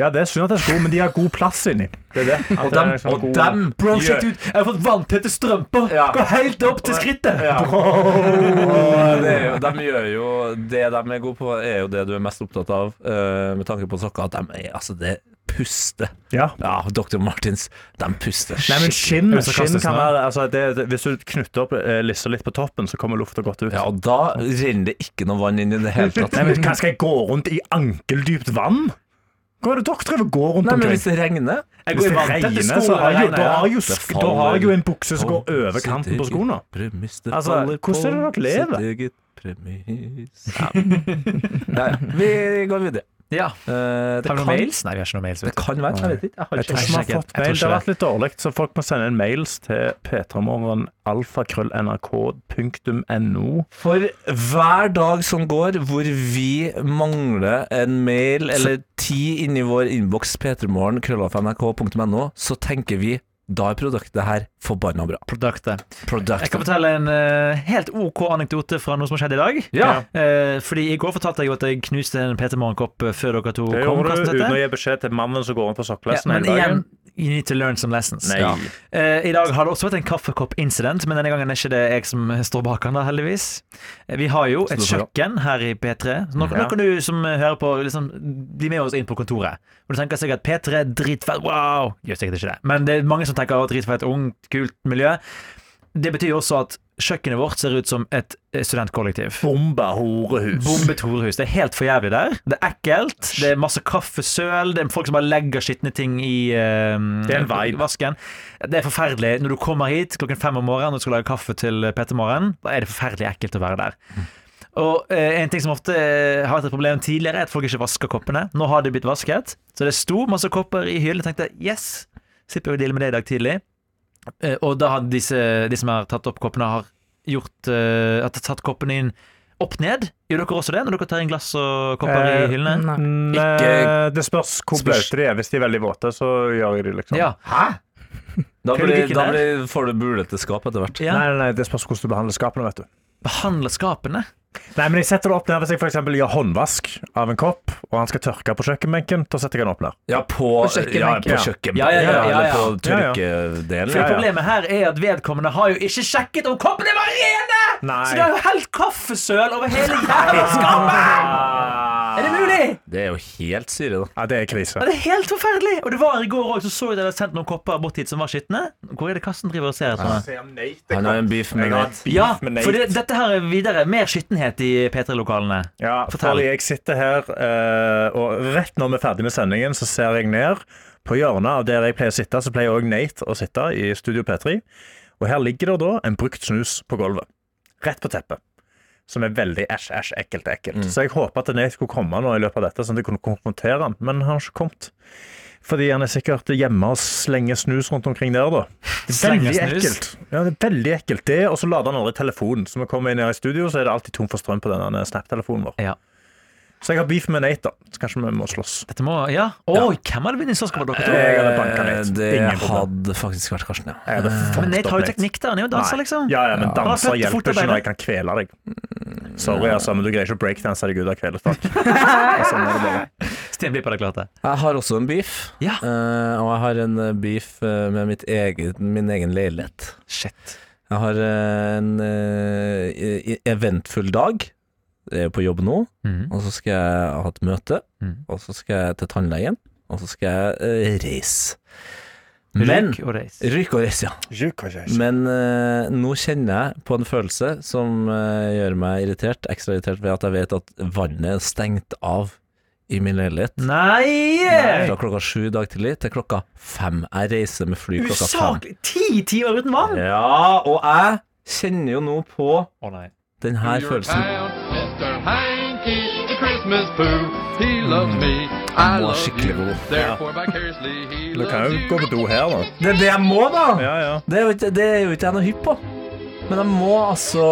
Ja, det er synd at det er sko, men de har god plass inni. Det er det. At Og det dem, liksom og god- dem Bro, sjekk ut! Jeg har fått vanntette strømper! Ja. Gå helt opp til skrittet! Ja. Og det er jo, de gjør jo Det de er gode på, er jo det du er mest opptatt av, uh, med tanke på sokker. At de er altså det puster. Ja. Ja, Dr. Martins, de puster Nei, men skinn, det skinn kan være altså det, det, Hvis du knytter opp eh, lissa litt på toppen, så kommer lufta godt ut. Ja, og da renner det ikke noe vann inn i det hele tatt. Nei, men hva Skal jeg gå rundt i ankeldypt vann? Hva er det dere driver og går rundt Nei, men omkring? hvis det regner Jeg Hvis går i det vanntette regner, sko så har jeg jo, da har jo, sk- da har jo en bukse som går over kanten på skoene. Altså, hvordan er det dere lever? sitt eget premiss. Ja. Nei, vi går videre. Ja. Uh, det, Har vi noen kan, mails? Nei, vi har ikke noen mails. det kan være. Jeg vet ikke. Jeg har Jeg ikke ikke vi fått Jeg mail. Det har vært litt dårlig, så folk må sende en mails til p3morgen alfakrøll.nrk.no. For hver dag som går hvor vi mangler en mail eller ti inni vår innboks p3morgen så tenker vi da er produktet her forbanna bra. Produktet. Jeg kan fortelle en uh, helt OK anekdote fra noe som har skjedd i dag. Ja. Uh, fordi I går fortalte jeg jo at jeg knuste en Peter Morgenkopp eh, før dere to Det kom. gjorde kastet du uten å gi beskjed til mannen som går rundt på Ja, sokkelesten men hele igjen, you need to learn some lessons. Ja. Uh, I dag har det også vært en kaffekopp-incident, men denne gangen er ikke det jeg som står bak den, da, heldigvis. Vi har jo et kjøkken her i P3. Så nå, Ja. nå kan du som hører på, liksom, bli med oss inn på kontoret. Og du tenker sikkert P3 er dritfett, wow! Gjør sikkert ikke det. Men det er mange som tenker «Å, dritfett, ungt, kult miljø. Det betyr også at kjøkkenet vårt ser ut som et eh, studentkollektiv. Bomba horehus. Bombet horehus. Det er helt for jævlig der. Det er ekkelt. Det er masse kaffesøl. Det er folk som bare legger skitne ting i uh, Det er en vibe. vasken. Det er forferdelig. Når du kommer hit klokken fem om morgenen og skal lage kaffe til Petter Morgen, da er det forferdelig ekkelt å være der. Og eh, En ting som ofte eh, har vært et problem tidligere, er at folk ikke vasker koppene. Nå har de blitt vasket, så det sto masse kopper i hyllen. Jeg tenkte yes, slipper vi å deale med det i dag tidlig. Eh, og da har disse, de som har tatt opp koppene, har gjort uh, at tatt koppene inn opp ned. Gjør dere også det når dere tar inn glass og kopper Eh, i hyllene? Nei. Mm, Ikke- eh, Det spørs hvor blaute de er. Hvis de er veldig våte, så gjør jeg de liksom. Ja. Hæ? Da, blir, da blir, får du bulete skap etter hvert. ja. Nei, nei, nei, det spørs hvordan du behandler skapene, vet du. Behandle skapene. Nei, men jeg setter det opp der Hvis jeg for eksempel gjør håndvask av en kopp, og han skal tørke på kjøkkenbenken, da setter jeg den opp der. Ja, på, På kjøkkenbenken. ja, på Ja. kjøkken. Ja, ja, ja, ja, Eller på Ja, ja. tørkedelen. For. Problemet her er at vedkommende har jo ikke sjekket om koppene var rene! Nei. Så det har jo helt kaffesøl over hele jævla skapet! Er det mulig? Det er jo helt syre, da. Ja, det er krise. Ja, det er helt forferdelig! Og det var i går òg, så så jeg dere hadde sendt noen kopper bort hit som var skitne. Hvor er det Karsten driver og ser etter? Han har en beef med Nate. Ja, for det, dette her er videre. Mer skittenhet i P3-lokalene. Ja, Fortell. fordi jeg sitter her, eh, og rett når vi er ferdig med sendingen, så ser jeg ned på hjørnet av der jeg pleier å sitte, så pleier òg Nate å sitte i Studio P3. Og her ligger det da en brukt snus på gulvet. Rett på teppet. Som er veldig æsj, æsj, ekkelt, ekkelt. Så jeg håper at Nate skulle komme nå i løpet av dette, sånn at jeg kunne konfrontere han, men han har ikke kommet. Fordi han er sikkert hjemme og slenger snus rundt omkring der, da. [LAUGHS] Det er veldig ekkelt. Ja, det er veldig ekkelt. Det, og så lader han aldri telefonen. Så når vi kommer inn her i studio, så er det alltid tom for strøm på denne Snap-telefonen vår. Ja. Så jeg har beef med Nate, da. Så kanskje vi må slåss. Dette må Ja. Oi, hvem hadde vunnet slåsskamp dere to? Jeg hadde banka Nate. Eh, Det hadde faktisk vært Karsten, ja. Fucked Men Nate har jo teknikk der. Han er jo danser, liksom. Ja, ja, men danser hjelper ikke når jeg kan kvele deg. Sorry, altså, men du greier ikke å breakdanse deg ut av kvelestak. [LAUGHS] sånn er det bare. Sten blir på det klarte. Jeg har også en beef, Ja. Uh, og jeg har en eh, beef eh, med mitt eget, min egen leilighet. Shit. Jeg har eh, en eh, i- eventfull dag. Jeg er på jobb nå, mm. og så skal jeg ha et møte, mm. og så skal jeg til tannlegen, og så skal jeg uh, reise. Men Ryk og reis. Ryk og reise, ja. Men uh, nå kjenner jeg på en følelse som uh, gjør meg irritert, ekstra irritert ved at jeg vet at vannet er stengt av i min leilighet. Nei! Fra klokka sju i dag tidlig til klokka fem. Jeg reiser med fly klokka fem. Usaklig! Ti timer uten vann! Ja, og jeg kjenner jo nå på nei. den her følelsen. Hanky, the Christmas poo. He loves me, I var love skikkelig you. god. Therefore, vicariously, he Du kan jo gå på do her da. Det er det jeg må, da! Ja, ja. Det er jo ikke, det er jo ikke jeg noe hypp på. Men jeg må altså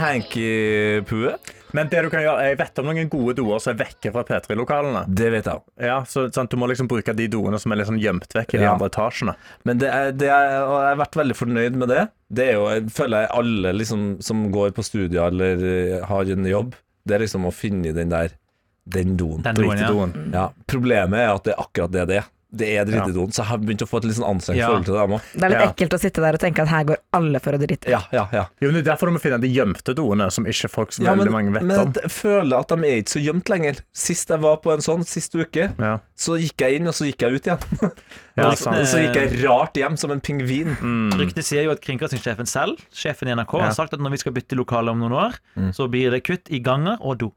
hanky-pue. Men det du kan gjøre, jeg vet om noen gode doer som er vekke fra P3-lokalene. Det vet jeg. Ja, så sant, Du må liksom bruke de doene som er sånn gjemt vekk i de Ja. andre etasjene. Men det er, det er, og jeg har vært veldig fornøyd med det. Det er jo, jeg føler jeg alle liksom, som går på studier eller har en jobb, det er liksom å finne den der Den doen. Den doen, ja. doen. Ja, problemet er at det er akkurat det det er. Det er dritedoen, så jeg har begynt å få et litt sånn anstrengt Ja. forhold til det. Det er litt Ja. ekkelt å sitte der og tenke at her går alle for å drite. Ja, ja, ja. Jo, men det er derfor du må finne de gjemte doene som ikke folk så ja veldig men, mange vet men om. jeg føler at de er ikke så gjemt lenger. Sist jeg var på en sånn, sist uke, Ja. så gikk jeg inn, og så gikk jeg ut igjen. [LAUGHS] Ja, og sant. så gikk jeg rart hjem som en pingvin. Ryktet sier jo at kringkastingssjefen selv, sjefen i NRK, Ja. har sagt at når vi skal bytte lokale om noen år, Mm. så blir det kutt i ganger og do.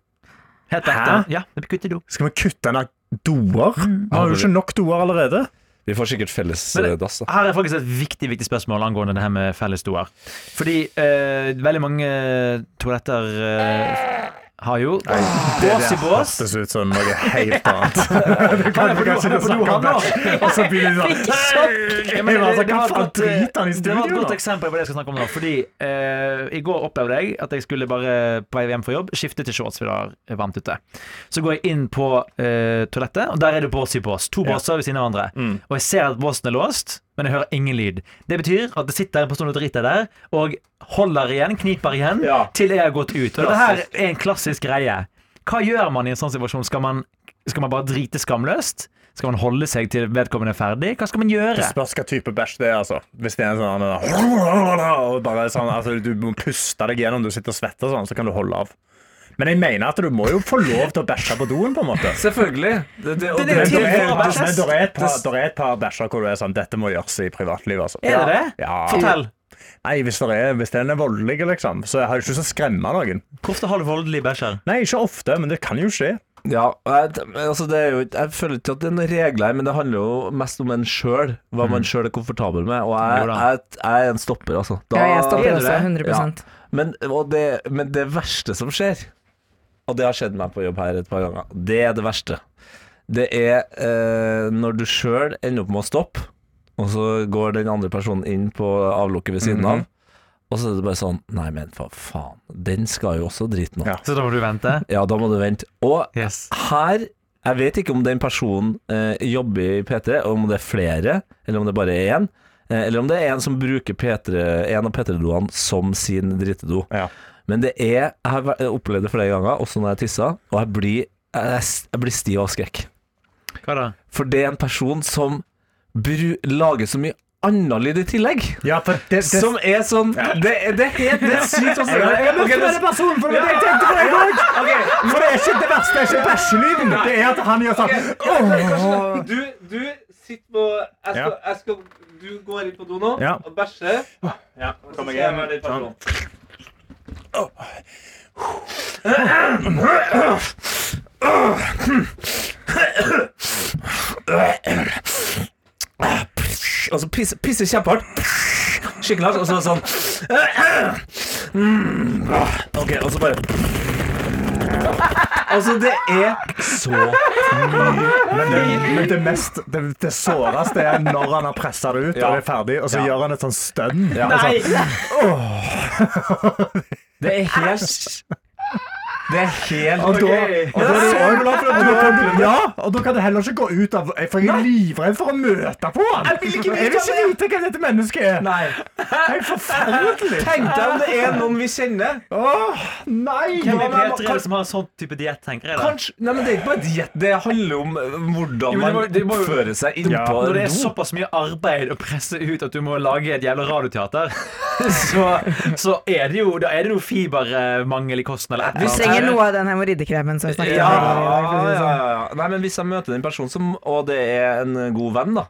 Helt ekte. Ja, det blir kutt i do. Skal vi kutte ned doer? Vi har jo ikke nok doer allerede. Vi får sikkert felles Men- eh, dass. Her er faktisk et viktig viktig spørsmål angående det her med felles doer. Fordi eh, veldig mange toaletter eh, har jo bås i bås. hørtes ut som noe helt annet. [LAUGHS] Du kan på ikke snakke om det, [LAUGHS] og så begynner du sånn det- sånn, det Hva var et faen godt, eh, driter han i Det var et godt eksempel på det jeg skal snakke om nå. Fordi eh, I går opplevde jeg at jeg skulle bare på vei hjem fra jobb skifte til shorts, for det var varmt ute. Så går jeg inn på eh, toalettet, og der er det bås i bås. To båser ved siden av hverandre. Mm. Og jeg ser at båsen er låst, men jeg hører ingen lyd. Det betyr at det sitter en person og driter der, og holder igjen, kniper igjen, Ja. til jeg har gått ut. Og dette her er en klassisk greie. Hva gjør man i en sånn situasjon? Skal man, skal man bare drite skamløst? Skal man holde seg til vedkommende er ferdig? Hva skal man gjøre? Det spørs hva type bæsj det er, altså. Hvis det er en sånn [LAUGHS] og bare sånn, altså, Du må puste deg gjennom, du sitter og svetter sånn, så kan du holde av. Men jeg mener at du må jo få lov til å bæsje på doen, på en måte. Selvfølgelig. Det, det, Det det, er Men det er, er et par, er et par bæsjer hvor du er sånn Dette må gjøres i privatlivet, altså. Er det det? Ja. Fortell. Nei, hvis, det er, hvis den er voldelig, liksom, så har jeg ikke lyst til å skremme noen. Hvor ofte har du voldelig bæsjer? Nei, ikke ofte, men det kan jo skje. Ja, jeg, altså det er jo, jeg føler ikke at det er noen regler her, men det handler jo mest om en sjøl. Hva man sjøl er komfortabel med. Og jeg, jeg, jeg er en stopper, altså. Da- Ja, jeg stopper er også, det? 100 Men, og det, men det verste som skjer, og det har skjedd meg på jobb her et par ganger, det er det verste. Det er eh, når du sjøl ender opp med å stoppe, og så går den andre personen inn på avlukket ved siden av, og så er det bare sånn Nei, men for faen, den skal jo også drite nå. Ja. Så da må du vente? Ja, da må du vente. Og Yes. her Jeg vet ikke om den personen eh, jobber i P3, og om det er flere, eller om det bare er én. Eh, eller om det er en som bruker P3, en av P3-doene som sin dritedo. Ja. Men det er Jeg har opplevd det flere ganger, også når jeg tisser, og jeg blir, jeg, jeg blir stiv av skrekk. Hva da? For det er en person som bru, lager så mye annen lyd i tillegg. Ja, for det, det, Som er sånn Det, det er helt det er sykt å se. okay, det- personen, for det det jeg tenkte på deg òg! For det er ikke det verste, det er ikke bæsjelyden. Det er at han gjør sånn Åh. Du, du sitter på jeg skal, jeg skal, Du går inn på do nå Ja. og bæsjer. Ja, kom skal jeg jeg hjem. være din person. Og så pisser pisse kjempehardt. Skikkelig hardt. Og så sånn. Ok, og så bare Altså, det er så Men det, men det mest Det, det såreste er når han har pressa det ut Ja. og er ferdig, og så Ja. gjør han et sånn stønn. Ja. Nei! sånn, [LAUGHS] Det er helt Det er helt og da, og da er Ja, og da kan det heller ikke gå ut av For jeg er livredd for å møte på han. Jeg vil ikke vite Jeg vil ikke vite hvem dette mennesket er. Nei. Helt forferdelig. Tenk deg om det er noen vi kjenner. Åh, nei! Hvem P3 er det som har en sånn type diett, tenker jeg da? Kanskje Nei, men det er ikke bare diett. Det handler om eh, hvordan det man det oppfører seg innpå Ja, Når det er såpass mye arbeid å presse ut at du må lage et jævla radioteater, [LAUGHS] så, så er det jo Da er det noe fibermangel i kosten eller et eller annet. Trenger noe av den hemoroidekremen som vi snakket Ja, om. ja, det ja, sånn. ja. Nei, men hvis jeg møter den personen, som, og det er en god venn, da,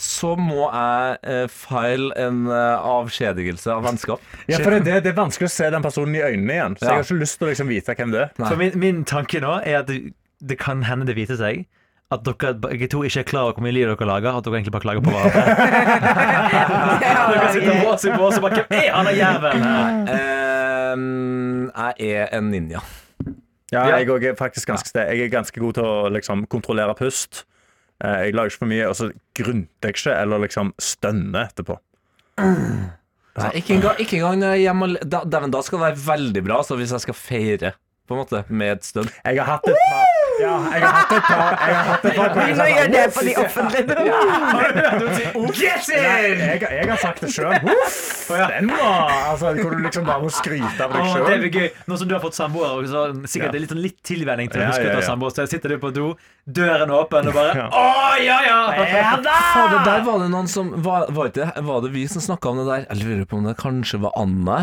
så må jeg eh, file en eh, avskjedigelse av vennskap. Ja, for det, det, er vanskelig å se den personen i øynene igjen. Så Ja. jeg har ikke lyst til å liksom vite hvem det er. Nei. For min, min tanke nå er at det, det kan hende det viser seg at dere begge to ikke er klar over hvor mye liv dere lager. At dere egentlig bare klager på hverandre. [LAUGHS] [LAUGHS] dere sitter bås i bås og bare Hvem er han der jævelen jeg er en ninja. Ja, jeg er faktisk ganske. Jeg er ganske god til å liksom, kontrollere pust. Eh, Jeg lager ikke for mye, og så grunter jeg ikke eller liksom stønner etterpå. Nei, ikke engang, ikke engang når jeg er hjemme da, da skal det være veldig bra, så hvis jeg skal feire på en måte, med et stønn Jeg har hatt et par, Ja, jeg har hatt et par Jeg har hatt et par Vi må gjøre det på de offentlige. Get jeg, jeg, jeg har sagt det sjøl. [LAUGHS] Den var altså, Hvor du liksom bare må skryte av deg Åh, det sjøl. blir gøy. Nå som du har fått samboer, så sikkert Ja. litt, sånn litt tilvenning til å huske å ta samboer, så sitter du på do, døren åpen, og bare Å, ja, ja! Fader, der var det noen som Var, var, det, var det vi som snakka om det der? Jeg lurer på om det kanskje var Anna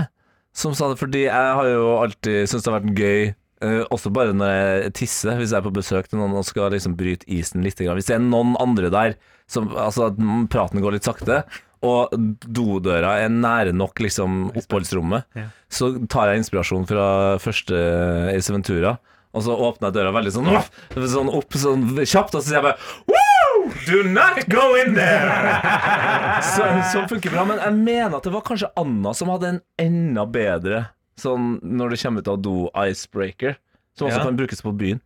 som sa det, fordi jeg har jo alltid syntes det har vært gøy. Eh, også bare når jeg tisser, hvis jeg er på besøk til noen og skal liksom bryte isen litt. Hvis det er noen andre der, som, altså at praten går litt sakte, og dodøra er nære nok liksom oppholdsrommet, Ja. så tar jeg inspirasjon fra første Ace Ventura. Og så åpner jeg døra veldig sånn, sånn opp sånn kjapt, og så sier jeg bare Woo! Do not go in there! [LAUGHS] så, så funker bra. Men jeg mener at det var kanskje Anna som hadde en enda bedre sånn når det kommer ut av do-icebreaker. Som også Ja. kan brukes på byen.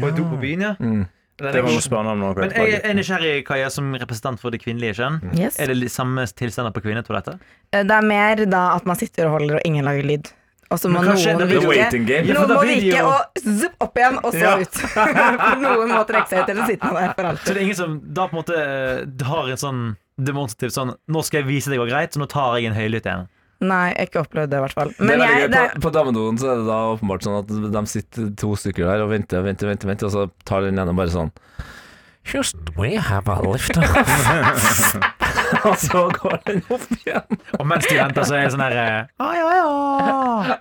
På do på byen, ja. Mm. Den er Det var god. spørre om noe. Men jeg er nysgjerrig, Kaja, som representant for det kvinnelige kjønn. Yes. Er det li- samme tilstander på kvinnetoalettet? Eh, Det er mer da at man sitter og holder og ingen lager lyd. Og så må Men kanskje noen det blir The virke. game. Ja, for Noen da må blir det virke jo- og zup opp igjen, og så Ja. ut. [LAUGHS] For noen må trekke seg ut, eller sitter man der for Så alltid. det er ingen som da på en måte eh, har en sånn demonstrativ sånn Nå skal jeg vise deg det går greit, så nå tar jeg en høylytt en. Nei, jeg har ikke opplevd det, i hvert fall. Det er Men veldig jeg, det På, på damedoen så er det da åpenbart sånn at de sitter to stykker der og venter, venter, venter, venter og så tar den ene bare sånn Just we have a lift off. [LAUGHS] og så går den opp igjen. Og mens de venter, så er det sånn her eh, ja, ja.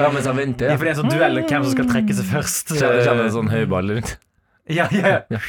Ja, mens han venter, Ja, ja. for det er en sånn duell hvem som skal trekke seg først. Så kommer det en sånn høyball rundt. Ja, ja, ja.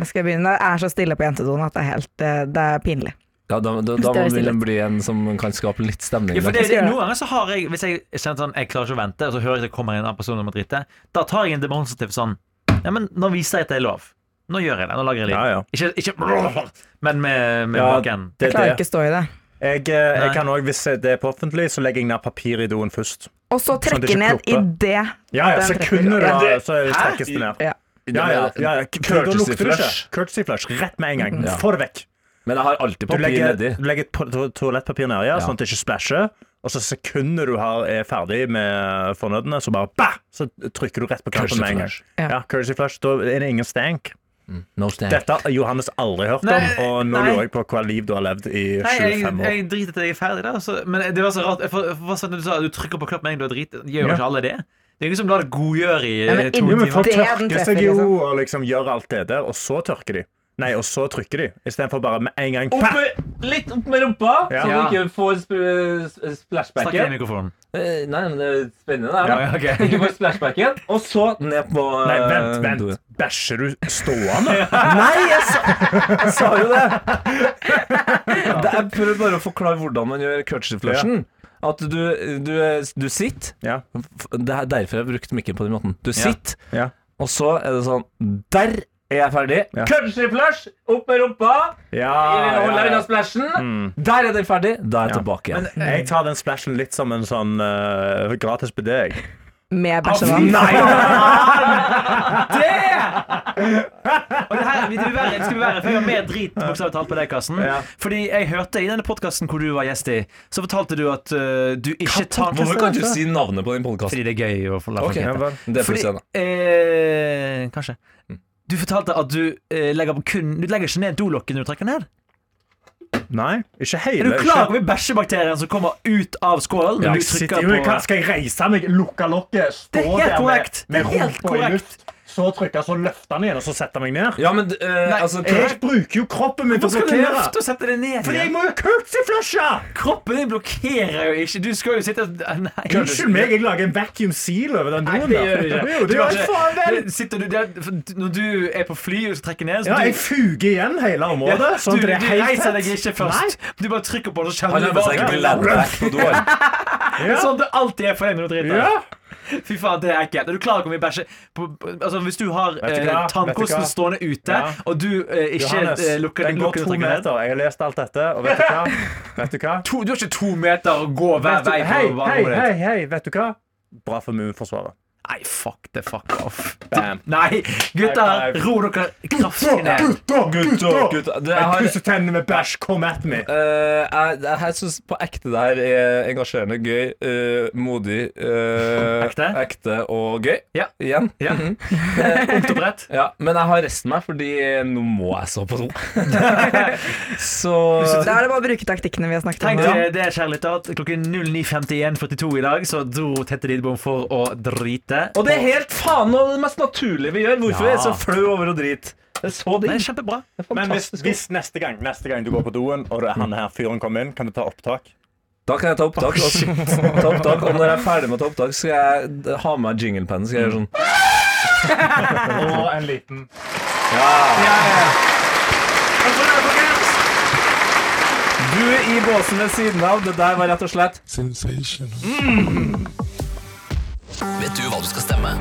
skal jeg begynne. Det er så stille på jentedoen at det er helt eh, Det er pinlig. Ja, da, da, da må den bli en som kan skape litt stemning. Ja, for det, det, noen ganger så har jeg Hvis jeg kjenner sånn Jeg klarer ikke å vente, og så hører jeg det kommer en annen person som må drite, da tar jeg en demonstrativ sånn Ja, men nå viser jeg at det er lov. Nå gjør jeg det. Nå lager jeg liv. Ja, ja. Ikke, ikke [LAUGHS] men med, med Ja, baken. Det, Jeg klarer det. ikke å stå i det. Jeg, eh, jeg kan også, Hvis det er på offentlig, så legger jeg ned papir i doen først. Og så Sånn trekke sånn ned i det. Ja, ja, Den Sekunder da, så trekkes det ned. Ja. Ja, ja, ja, Courtesy flush. Courtesy flush. Rett med en gang. Ja. Få det vekk. Men jeg har alltid papir legger, nedi. du legger to to toalettpapir nedi, ja, sånn at det ikke splæsjer. Og så sekundet du har, er ferdig med fornødene, så bare bah! Så trykker du rett på knappen med en gang. Ja. Ja, courtesy flush. Da er det ingen stank. No stank Dette har Johannes aldri hørt Nei, om, og nå nei. lurer jeg på hva liv du har levd i 25 år. jeg driter til jeg er ferdig der. Altså. Men det var så rart. For, for, for, du sa du trykker på knappen med en gang du har drit. Gjør jo Ja. ikke alle det? Det er ingen som lar det godgjøre i Ja, men to timer. folk er tørker seg jo liksom. og liksom gjør alt det der, og så tørker de. Nei, og så trykker de. Istedenfor bare med en gang Opp med, litt opp med rumpa, Ja. så du ikke får sp Snakk inn i mikrofonen. Eh, Nei, men det er spennende. Det, Ja, her, ja, da. ok. Ikke får splashbacken, og så ned på [LAUGHS] Nei, eh, vent, doen. vent. Bæsjer du stående? [LAUGHS] Nei, jeg sa, jeg sa jo det! [LAUGHS] det jeg prøver bare å forklare hvordan man gjør courtesy-flushen. At du, du, du sitter Ja. Det er derfor jeg har brukt mikken på den måten. Du Ja. sitter, ja. og så er det sånn Der er jeg ferdig. Ja. Country flush! Opp med rumpa! Ja, Holder unna ja. splashen. Mm. Der er den ferdig. Da er jeg Ja. tilbake igjen. Men jeg tar den splashen litt som en sånn uh, gratis bidé. Med bæsjevann. Nei! [LAUGHS] Det! Og det her, det vil være, det skulle være, for Jeg har mer drit bokstavelig talt på deg, Karsten. Ja. Fordi jeg hørte i denne podkasten hvor du var gjest i, så fortalte du at uh, du ikke tar Hvorfor kan du si navnet på den podkasten? Fordi det er gøy å få la folk Ok, Ja, Det er Fordi eh, Kanskje. Du fortalte at du, eh, legger, på kun, du legger ikke ned dolokket når du trekker ned. Nei, ikke hele. Er du klar over bæsjebakterien som kommer ut av skålen når Ja, du trykker på Skal jeg reise meg, lukke lokket, stå er der med, med rumpa i luft, så trykke, så løfte den igjen, og så sette meg ned? Ja, men eh, altså Jeg bruker jo kroppen min til Hvorfor å skal du blokkere. løfte og sette det ned? Fordi jeg må jo courtesy-flushe! Kroppen din blokkerer jo ikke. Du skal jo sitte Nei. Unnskyld meg, jeg lager en vacuum seal over den Nei, doen det gjør du ikke. [LAUGHS] Jo, det gjør ikke- faen vel. sitter du der, Når du er på fly og trekker trekke ned så Ja, du, jeg fuger igjen hele området, sånn du, det er du reiser deg ikke først. Du bare trykker på det, så kjenner du bare [LAUGHS] Sånn det alltid er for deg når du driter. Ja. Fy faen, det er ekkelt. Du klarer over hvor mye bæsje Altså, Hvis du har eh, tannkosten stående ute, Ja. og du eh, ikke Johannes, eh, lukker den går to meter. Jeg har lest alt dette, og vet du hva? [LAUGHS] Vet du hva? to, Du har ikke to meter å gå hver du, vei hei, hei, hei, hei, vet du hva? Bra for immunforsvaret. Nei, fuck the fuck off. Bam. Nei, gutter, ro dere kraftig ned. Gutta, gutta. gutta. Jeg har, pusser tennene med bæsj. Come at me. Uh, jeg, jeg syns på ekte det her er engasjerende, gøy, uh, modig, uh, Ekte? og gøy. Ja. Igjen. Ja. Mhm. [LAUGHS] Ungt og bredt. ja. Men jeg har resten meg, fordi nå må jeg så på do. [LAUGHS] Så Da er det bare å bruke taktikkene vi har snakket om. Tenk det, kjære lytter, klokken 09.51,42 i dag så dro Tette Lidbom for å drite. Og det er helt faen noe av det mest naturlige vi gjør. Hvorfor Ja. er jeg så flau over å drite? Det er så Det digg. er kjempebra. Det er Men hvis, hvis neste gang Neste gang du går på doen, og det er han her fyren kommer inn, kan du ta opptak? Da kan jeg ta opptak. Og, ta opptak og når jeg er ferdig med å ta opptak, skal jeg ha med meg jinglepennen. Skal jeg gjøre sånn Og en liten Ja, ja Du i båsen ved siden av. Det der var rett og slett Vet du hva du skal stemme?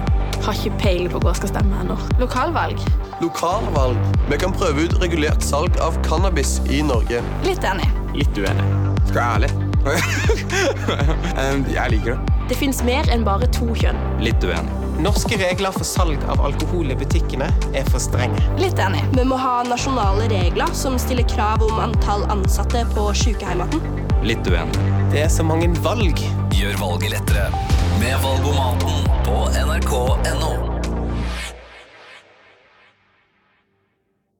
Har ikke peiling på hva jeg skal stemme ennå. Lokalvalg? Lokalvalg. Vi kan prøve ut regulert salg av cannabis i Norge. Litt enig. Litt uenig. Skal jeg være ærlig? [LAUGHS] Jeg liker det. Det fins mer enn bare to kjønn. Litt uenig. Norske regler for salg av alkohol i butikkene er for strenge. Litt enig. Vi må ha nasjonale regler som stiller krav om antall ansatte på sykehjemmaten. Litt uenig. Det er så mange valg. Gjør valget lettere med valgomaten på nrk.no.